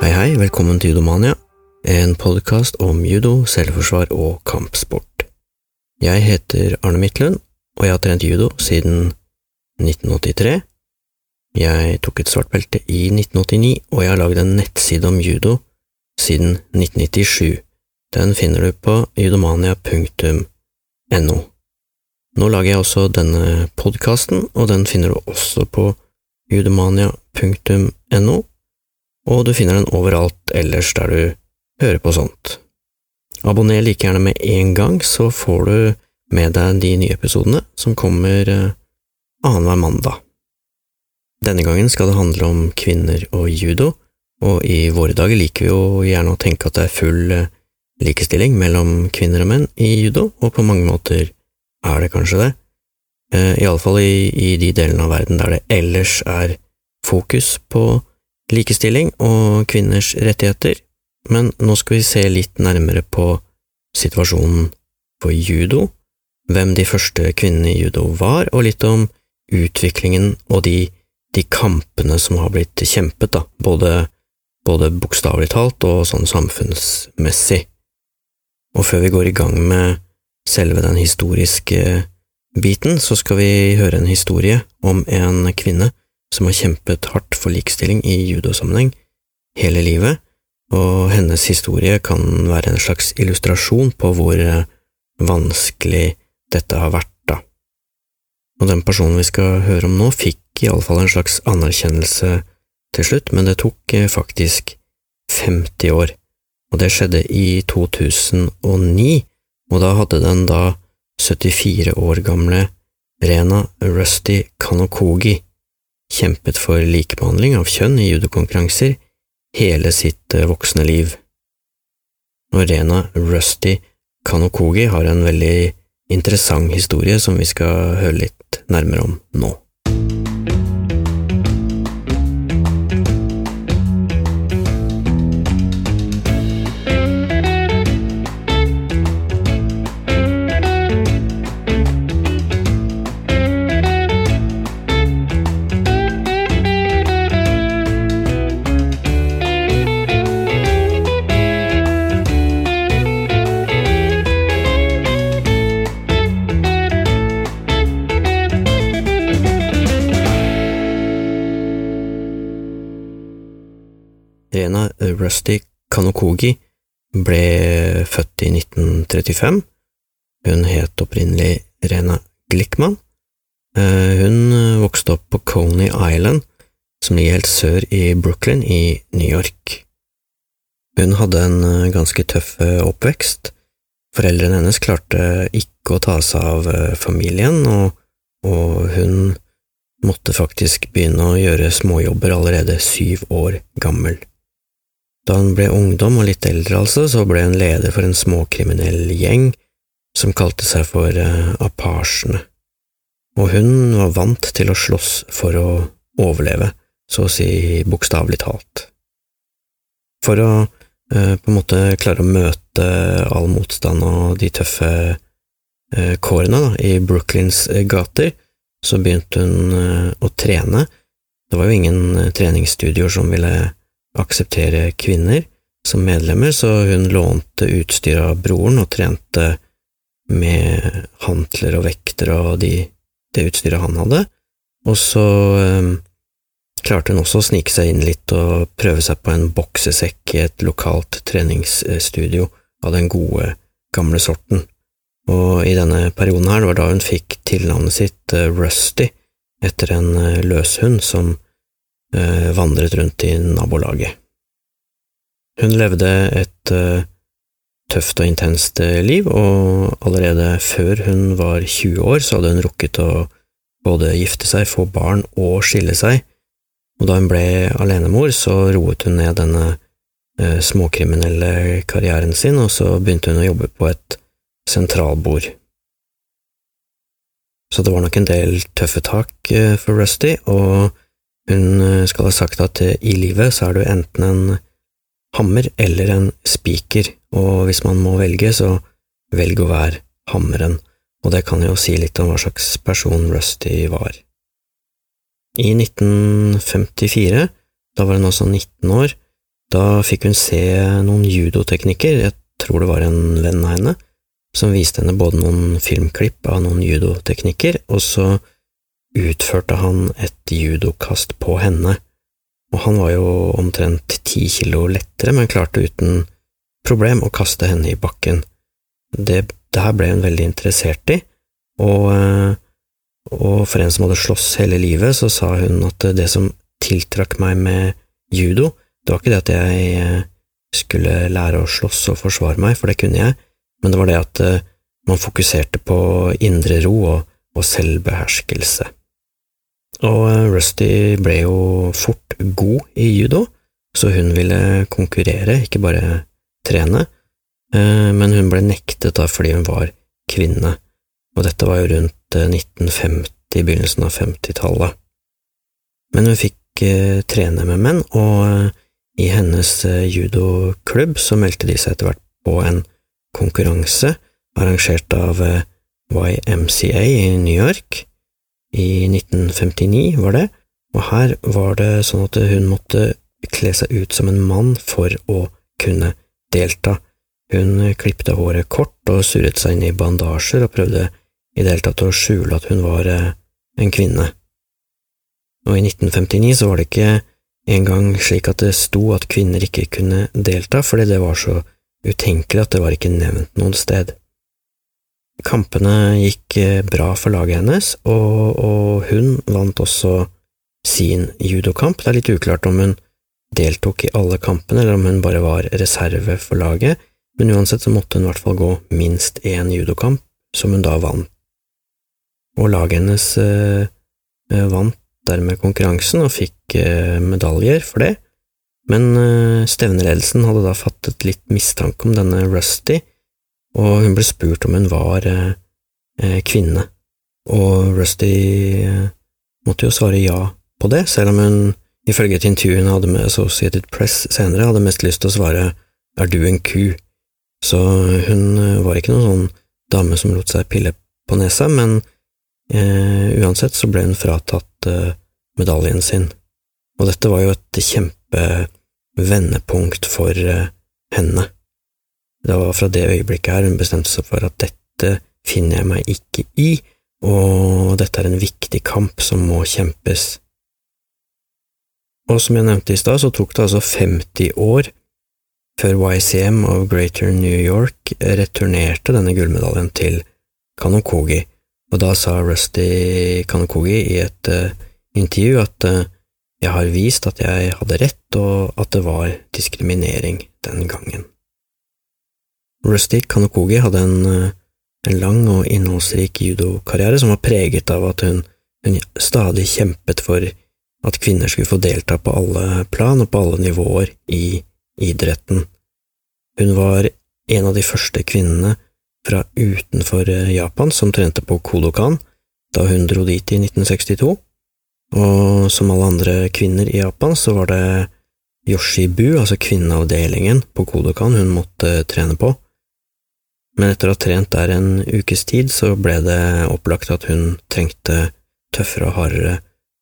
Hei, hei, velkommen til Judomania, en podkast om judo, selvforsvar og kampsport. Jeg heter Arne Midtlund, og jeg har trent judo siden 1983. Jeg tok et svart belte i 1989, og jeg har lagd en nettside om judo siden 1997. Den finner du på judomania.no. Nå lager jeg også denne podkasten, og den finner du også på judomania.no og du finner den overalt ellers der du hører på sånt. Abonner like gjerne med en gang, så får du med deg de nye episodene som kommer eh, annenhver mandag. Denne gangen skal det handle om kvinner og judo, og i våre dager liker vi jo gjerne å tenke at det er full eh, likestilling mellom kvinner og menn i judo, og på mange måter er det kanskje det, eh, iallfall i, i de delene av verden der det ellers er fokus på likestilling og kvinners rettigheter, men nå skal vi se litt nærmere på situasjonen for judo, hvem de første kvinnene i judo var, og litt om utviklingen og de, de kampene som har blitt kjempet, da, både, både bokstavelig talt og sånn samfunnsmessig. Og før vi går i gang med selve den historiske biten, så skal vi høre en historie om en kvinne som har kjempet hardt for likestilling i judosammenheng hele livet, og hennes historie kan være en slags illustrasjon på hvor eh, vanskelig dette har vært, da. Og den personen vi skal høre om nå, fikk iallfall en slags anerkjennelse til slutt, men det tok eh, faktisk 50 år, og det skjedde i 2009, og da hadde den da 74 år gamle Rena Rusty Kanokogi kjempet for likebehandling av kjønn i judokonkurranser hele sitt eh, voksne liv. Og Rena Rusty Kanokogi har en veldig interessant historie som vi skal høre litt nærmere om nå. Rena Rusty Kanokogi ble født i 1935. Hun het opprinnelig Rena Glickman. Eh, hun vokste opp på Coney Island, som ligger helt sør i Brooklyn i New York. Hun hadde en eh, ganske tøff eh, oppvekst. Foreldrene hennes klarte ikke å ta seg av familien, og, og hun måtte faktisk begynne å gjøre småjobber allerede syv år gammel. Da han ble ungdom og litt eldre, altså, så ble han leder for en småkriminell gjeng som kalte seg for uh, Apasjene, og hun var vant til å slåss for å overleve, så å si bokstavelig talt. For å uh, på en måte klare å møte all motstand og de tøffe uh, kårene da, i Brooklyns gater, så begynte hun å trene. Det var jo ingen treningsstudioer som ville akseptere kvinner som medlemmer, så hun lånte utstyr av broren og trente med hantler og vekter og de, det utstyret han hadde, og så um, klarte hun også å snike seg inn litt og prøve seg på en boksesekk i et lokalt treningsstudio av den gode, gamle sorten, og i denne perioden her, det var da hun fikk tilnavnet sitt uh, Rusty, etter en uh, løshund som eh, vandret rundt i nabolaget. Hun levde et eh, tøft og intenst eh, liv, og allerede før hun var 20 år, så hadde hun rukket å både gifte seg, få barn og skille seg, og da hun ble alenemor, så roet hun ned denne eh, småkriminelle karrieren sin, og så begynte hun å jobbe på et sentralbord. Så det var nok en del tøffe tak eh, for Rusty, og hun eh, skal ha sagt at eh, i livet så er du enten en hammer eller en spiker, og hvis man må velge, så velg å være hammeren, og det kan jo si litt om hva slags person Rusty var. I 1954, da var hun også 19 år, Da fikk hun se noen judoteknikker, jeg tror det var en venn av henne, som viste henne både noen filmklipp av noen judoteknikker, og så utførte han et judokast på henne, og han var jo omtrent ti kilo lettere, men klarte uten problem å kaste henne i bakken. Det, det her ble hun veldig interessert i, og, eh, og for en som hadde slåss hele livet, så sa hun at det som tiltrakk meg med judo, det var ikke det at jeg eh, skulle lære å slåss og forsvare meg, for det kunne jeg, men det var det at eh, man fokuserte på indre ro og, og selvbeherskelse. Og eh, Rusty ble jo fort god i judo, så hun ville konkurrere, ikke bare trene, men hun ble nektet da fordi hun var kvinne, og dette var jo rundt 1950, begynnelsen av 50-tallet. Men hun fikk trene med menn, og i hennes eh, judoklubb så meldte de seg etter hvert på en konkurranse arrangert av eh, YMCA i New York. I 1959 var det, og her var det sånn at hun måtte kle seg ut som en mann for å kunne delta. Hun klipte håret kort og surret seg inn i bandasjer og prøvde i det hele tatt å skjule at hun var eh, en kvinne. Og i 1959 så var det ikke en gang slik at det sto at kvinner ikke kunne delta fordi det var så utenkelig at det var ikke nevnt noen sted. Kampene gikk eh, bra for laget hennes, og, og hun vant også sin judokamp. Det er litt uklart om hun deltok i alle kampene, eller om hun bare var reserve for laget, men uansett så måtte hun i hvert fall gå minst én judokamp, som hun da vant. Og laget hennes øh, vant dermed konkurransen og fikk eh, medaljer for det, men eh, stevneledelsen hadde da fattet litt mistanke om denne Rusty, og hun ble spurt om hun var eh, kvinne, og Rusty måtte jo svare ja på det, selv om hun ifølge et intervju hun hadde med Associated Press senere, hadde mest lyst til å svare er du en ku, så hun var ikke noen sånn dame som lot seg pille på nesa, men Eh, uansett så ble hun fratatt eh, medaljen sin, og dette var jo et kjempevendepunkt for eh, henne. Det var fra det øyeblikket her hun bestemte seg for at dette finner jeg meg ikke i, og dette er en viktig kamp som må kjempes. Og som jeg nevnte i stad, så tok det altså 50 år før YCM of Greater New York returnerte denne gullmedaljen til Kanokogi, og da sa Rusty Kanokogi i et uh, intervju at uh, jeg har vist at jeg hadde rett, og at det var diskriminering den gangen. Rusty Kanokogi hadde en, uh, en lang og innholdsrik judokarriere som var preget av at hun, hun stadig kjempet for at kvinner skulle få delta på alle plan og på alle nivåer i idretten. Hun var en av de første kvinnene fra utenfor eh, Japan som trente på Kodokan da hun dro dit i 1962, og som alle andre kvinner i Japan så var det Yoshibu, altså kvinneavdelingen på Kodokan, hun måtte trene på. Men etter å ha trent der en ukes tid, så ble det opplagt at hun trengte tøffere og hardere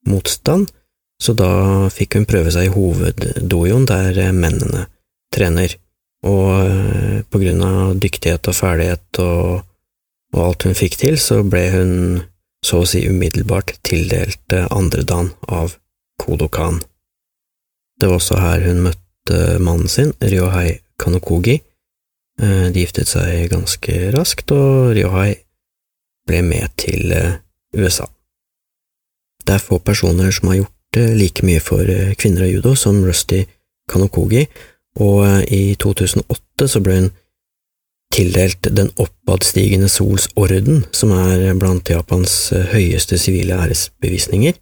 motstand, så da fikk hun prøve seg i hoveddojoen der mennene trener og eh, på grunn av dyktighet og ferdighet og, og, alt hun fikk til, så ble hun så å si umiddelbart tildelt eh, andredan av Kodokan. Det var også her hun møtte mannen sin, Ryohei Kanokogi. Eh, de giftet seg ganske raskt, og Ryohai ble med til USA. Det er få personer som har gjort like mye for kvinner og judo som Rusty Kanokogi, og eh, i 2008 så ble hun tildelt Den oppadstigende sols orden, som er blant Japans eh, høyeste sivile æresbevisninger,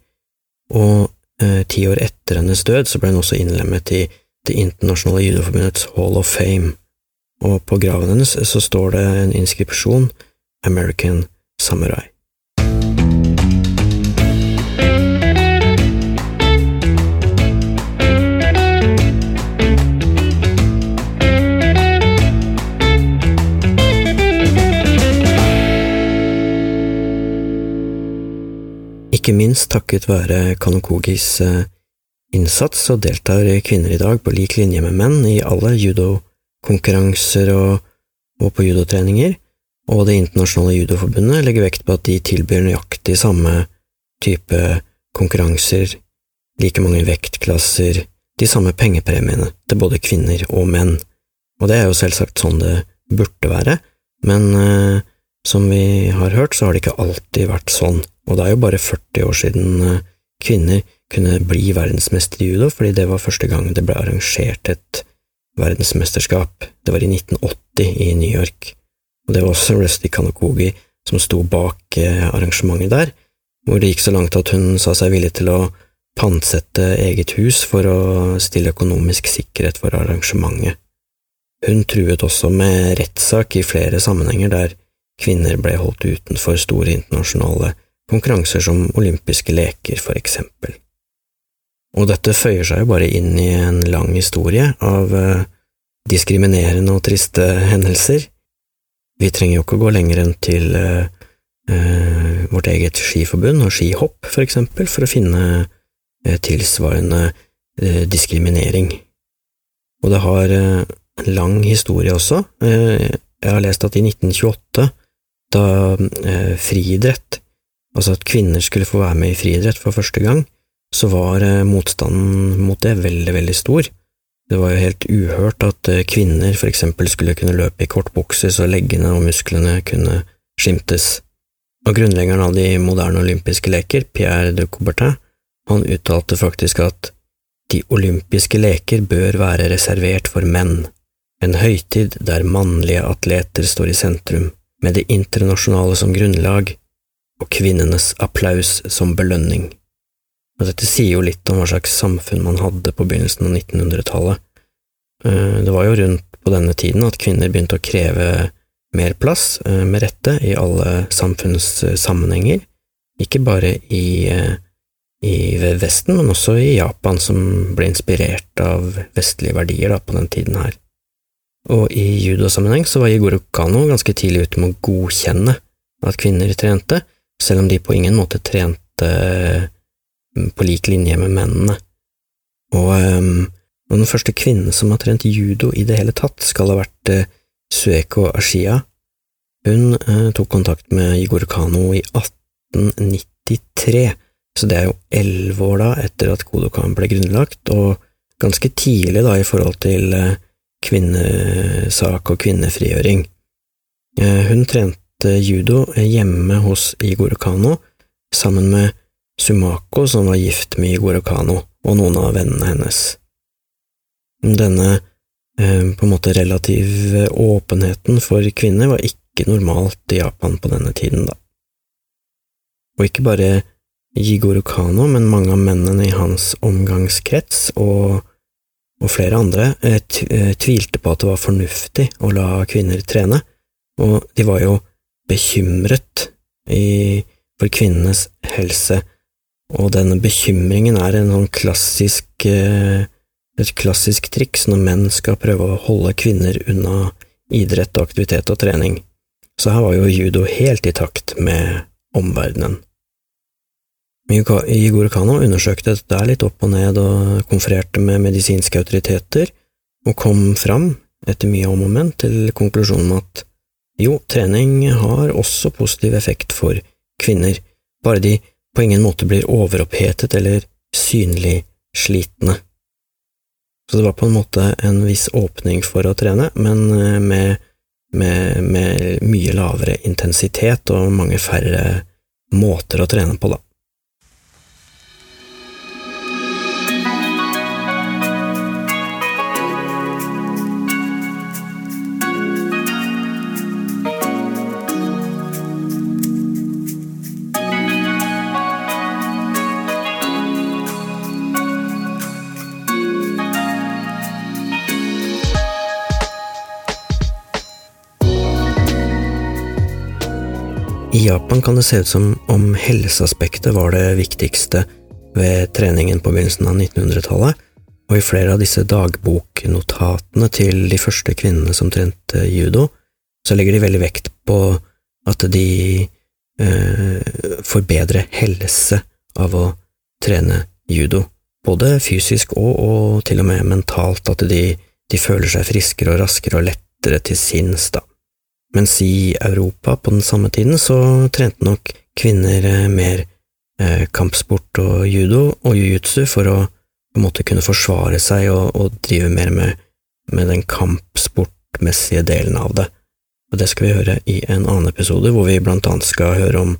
og eh, ti år etter hennes død så ble hun også innlemmet i Det internasjonale judoforbundets Hall of Fame, og på graven hennes så står det en inskripsjon American Samurai. ikke minst takket være Kanokogis eh, innsats så deltar kvinner i dag på lik linje med menn i alle judokonkurranser og, og på judotreninger, og Det internasjonale judoforbundet legger vekt på at de tilbyr nøyaktig samme type konkurranser, like mange vektklasser, de samme pengepremiene til både kvinner og menn, og det er jo selvsagt sånn det burde være, men eh, som vi har hørt, så har det ikke alltid vært sånn, og det er jo bare 40 år siden eh, kvinner kunne bli verdensmester i judo, fordi det var første gang det ble arrangert et verdensmesterskap. Det var i 1980 i New York, og det var også Rusty Kanokogi som sto bak eh, arrangementet der, hvor det gikk så langt at hun sa seg villig til å pantsette eget hus for å stille økonomisk sikkerhet for arrangementet. Hun truet også med rettssak i flere sammenhenger der kvinner ble holdt utenfor store internasjonale konkurranser som olympiske leker, for eksempel. Og dette føyer seg jo bare inn i en lang historie av uh, diskriminerende og triste hendelser. Vi trenger jo ikke å gå lenger enn til uh, uh, vårt eget skiforbund og skihopp, for eksempel, for å finne tilsvarende diskriminering. Og det har en lang historie også. Jeg har lest at i 1928, da friidrett altså at kvinner skulle få være med i friidrett for første gang, så var eh, motstanden mot det veldig, veldig stor. Det var jo helt uhørt at eh, kvinner for eksempel skulle kunne løpe i kortbukser så leggene og musklene kunne skimtes. Og grunnleggeren av de moderne olympiske leker, Pierre de Coubertin, han uttalte faktisk at de olympiske leker bør være reservert for menn, en høytid der mannlige atleter står i sentrum, med det internasjonale som grunnlag, og kvinnenes applaus som belønning. Og dette sier jo litt om hva slags samfunn man hadde på begynnelsen av 1900-tallet. Eh, det var jo rundt på denne tiden at kvinner begynte å kreve mer plass, eh, med rette, i alle samfunnssammenhenger, ikke bare i, eh, i Vesten, men også i Japan, som ble inspirert av vestlige verdier da, på den tiden her. Og i judosammenheng så var Yigoro Kano ganske tidlig ute med å godkjenne at kvinner trente, selv om de på ingen måte trente på lik linje med mennene. Og, um, den første kvinnen som har trent judo i det hele tatt, skal ha vært uh, Sueko Ashia. Hun uh, tok kontakt med Igor Kano i 1893, så det er jo elleve år da etter at Kodokan ble grunnlagt, og ganske tidlig da i forhold til uh, kvinnesak og kvinnefrigjøring. Hun trente judo hjemme hos Igor Kano, sammen med Sumako, som var gift med Igor Kano, og noen av vennene hennes. Denne eh, på en måte relative åpenheten for kvinner var ikke normalt i Japan på denne tiden, da. Og ikke bare Jigoro Kano, men mange av mennene i hans omgangskrets og, og flere andre eh, eh, tvilte på at det var fornuftig å la kvinner trene, og de var jo bekymret i, for kvinnenes helse, og denne bekymringen er sånn klassisk, eh, et klassisk triks når menn skal prøve å holde kvinner unna idrett aktivitet og trening. Så her var jo judo helt i takt med omverdenen. Igor Kano undersøkte dette litt opp og ned og konfererte med medisinske autoriteter, og kom fram, etter mye om og men, til konklusjonen at jo, trening har også positiv effekt for kvinner, bare de på ingen måte blir overopphetet eller synlig slitne. Så det var på en måte en viss åpning for å trene, men eh, med, med, med mye lavere intensitet og mange færre måter å trene på, da. Japan kan det se ut som om helseaspektet var det viktigste ved treningen på begynnelsen av 1900-tallet, og i flere av disse dagboknotatene til de første kvinnene som trente judo, så legger de veldig vekt på at de eh, får bedre helse av å trene judo både fysisk og, og til og med mentalt, at de, de føler seg friskere og raskere og lettere til sinns, da. Mens i Europa på den samme tiden så trente nok kvinner eh, mer eh, kampsport og judo og jiu-jitsu for å på en måte kunne forsvare seg og, og drive mer med, med den kampsportmessige delen av det. Og det skal vi høre i en annen episode, hvor vi blant annet skal høre om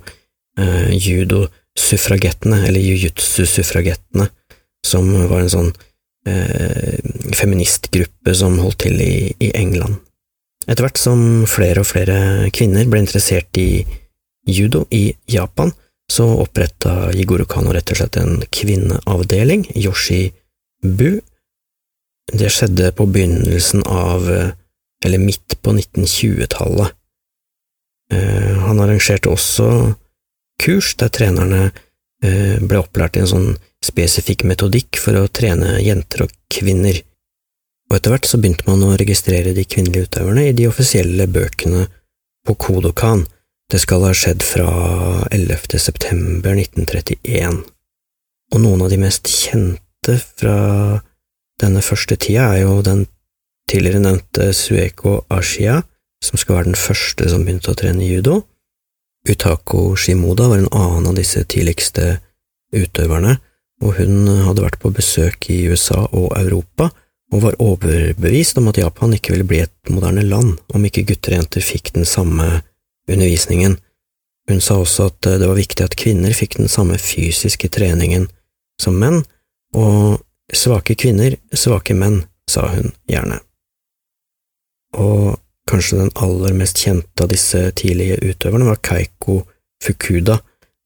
eh, judo-suffragettene, eller jiu-jitsu-suffragettene, som var en sånn eh, feministgruppe som holdt til i, i England. Etter hvert som flere og flere kvinner ble interessert i judo i Japan, så oppretta Jigoro Kano rett og slett en kvinneavdeling, Yoshi Bu. Det skjedde på begynnelsen av, eller midt på 1920-tallet. Eh, han arrangerte også kurs der trenerne eh, ble opplært i en sånn spesifikk metodikk for å trene jenter og kvinner, og etter hvert så begynte man å registrere de kvinnelige utøverne i de offisielle bøkene på Kodokan, det skal ha skjedd fra 11. september 1931, og noen av de mest kjente fra denne første tida er jo den tidligere nevnte Sueko Ashia, som skal være den første som begynte å trene judo. Utako Shimoda var en annen av disse tidligste utøverne, og hun hadde vært på besøk i USA og Europa, og var overbevist om at Japan ikke ville bli et moderne land om ikke gutter og jenter fikk den samme undervisningen. Hun sa også at det var viktig at kvinner fikk den samme fysiske treningen som menn, og svake kvinner, svake menn, sa hun gjerne. Og kanskje den aller mest kjente av disse tidlige utøverne var Keiko Fukuda,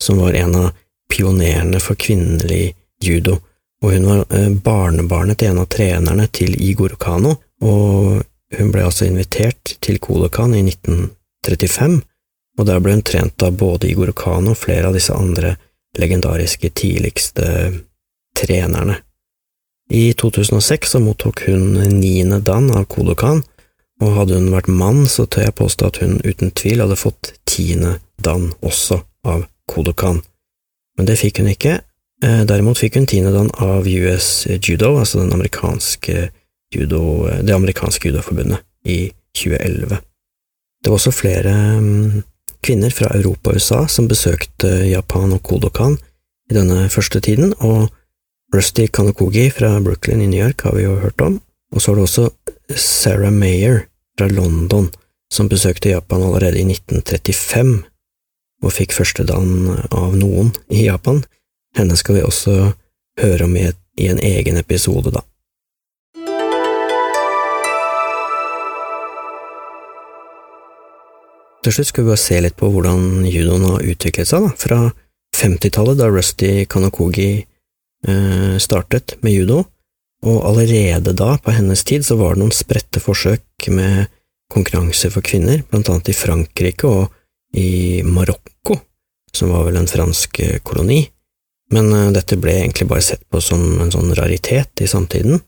som var en av pionerene for kvinnelig judo, og hun var eh, barnebarnet til en av trenerne til Igor Kano, og hun ble altså invitert til Kodokan i 1935 og der ble hun trent av både Igor Kano og flere av disse andre legendariske tidligste trenerne. I 2006 så mottok hun niende dan av Kodokan, og hadde hun vært mann, så tør jeg påstå at hun uten tvil hadde fått tiende dan også av Kodokan. Men det fikk hun ikke, derimot fikk hun tiende dan av US Judo, altså amerikanske judo, det amerikanske judoforbundet, i 2011. Det var også flere mm, kvinner fra Europa og USA som besøkte Japan og Kodokan i denne første tiden, og Rusty Kanokogi fra Brooklyn i New York har vi jo hørt om, og så var det også Sarah Mayer fra London som besøkte Japan allerede i 1935 og fikk første dagen av noen i Japan. Henne skal vi også høre om i, et, i en egen episode, da. Til slutt skal vi bare se litt på hvordan judoen har utviklet seg, da. Fra 50-tallet, da Rusty Kanakogi eh, startet med judo, og allerede da, på hennes tid, så var det noen spredte forsøk med konkurranser for kvinner, blant annet i Frankrike og i Marokko, som var vel en fransk koloni, men eh, dette ble egentlig bare sett på som en sånn raritet i samtiden.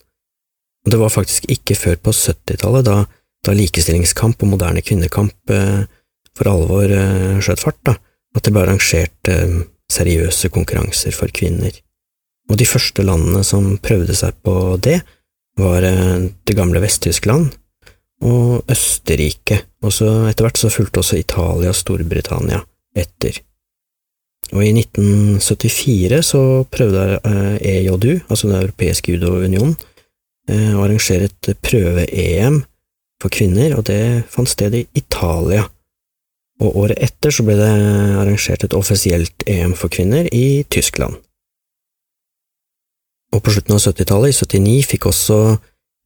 Og det var faktisk ikke før på 70-tallet, da, da likestillingskamp og moderne kvinnekamp eh, for alvor eh, skjøt fart, da, at det ble arrangert eh, seriøse konkurranser for kvinner. Og de første landene som prøvde seg på det, var eh, det gamle Vest-Tyskland og Østerrike, og så etter hvert så fulgte også Italia og Storbritannia etter. Og i 1974 så prøvde EJU, altså Den europeiske judounionen, å arrangere et prøve-EM for kvinner, og det fant sted i Italia og året etter så ble det arrangert et offisielt EM for kvinner i Tyskland. Og på slutten av 70-tallet, i 79, fikk også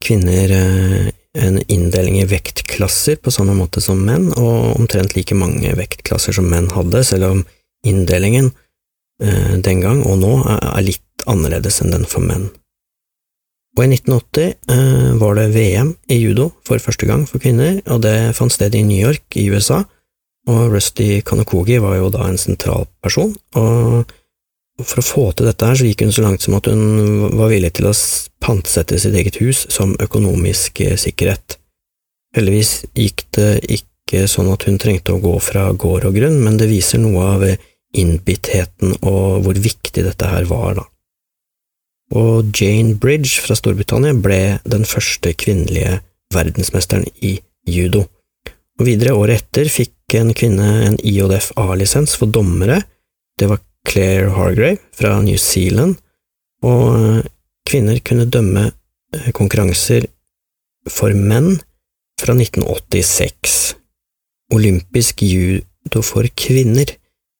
kvinner eh, en inndeling i vektklasser på samme måte som menn, og omtrent like mange vektklasser som menn hadde, selv om inndelingen eh, den gang og nå er litt annerledes enn den for menn. Og i 1980 eh, var det VM i judo for første gang for kvinner, og det fant sted i New York i USA, og Rusty Kanokogi var jo da en sentral person, og for å få til dette her så gikk hun så langt som at hun var villig til å pantsette sitt eget hus som økonomisk eh, sikkerhet. Heldigvis gikk det ikke sånn at hun trengte å gå fra gård og grunn, men det viser noe av innbittheten og hvor viktig dette her var, da. og Jane Bridge fra Storbritannia ble den første kvinnelige verdensmesteren i judo. Og videre, året etter, fikk en kvinne en IODF A-lisens for dommere. Det var Claire Hargrave fra New Zealand, og kvinner kunne dømme konkurranser for menn fra 1986. Olympisk judo for kvinner,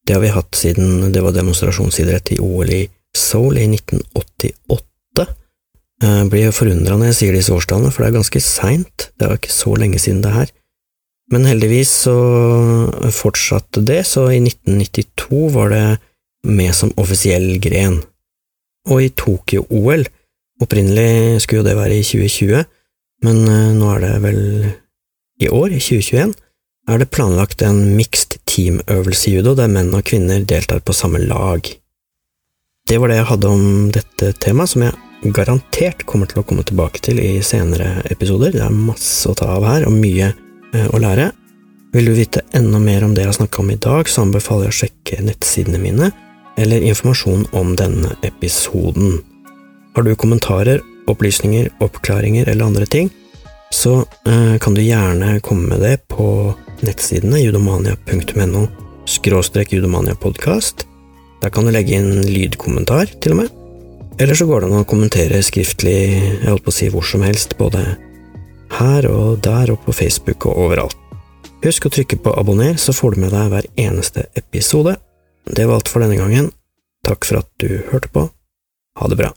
det har vi hatt siden det var demonstrasjonsidrett i OL i Seoul i 1988. Jeg blir forundra når jeg sier disse årstallene, for det er ganske seint, det var ikke så lenge siden det her. Men heldigvis så fortsatte det, så i 1992 var det med som offisiell gren. Og i Tokyo-OL, opprinnelig skulle jo det være i 2020, men eh, nå er det vel i år, i 2021, er det planlagt en mixed teamøvelse i judo der menn og kvinner deltar på samme lag. Det var det jeg hadde om dette temaet, som jeg garantert kommer til å komme tilbake til i senere episoder. Det er masse å ta av her, og mye eh, å lære. Vil du vite enda mer om det jeg har snakka om i dag, så anbefaler jeg å sjekke nettsidene mine, eller informasjon om denne episoden. Har du kommentarer, opplysninger, oppklaringer eller andre ting, så eh, kan du gjerne komme med det på nettsidene judomania.no skråstrek judomaniapodkast. Der kan du legge inn lydkommentar, til og med. Eller så går det an å kommentere skriftlig, jeg holdt på å si hvor som helst, både her og der og på Facebook og overalt. Husk å trykke på abonner, så får du med deg hver eneste episode. Det var alt for denne gangen. Takk for at du hørte på. Ha det bra.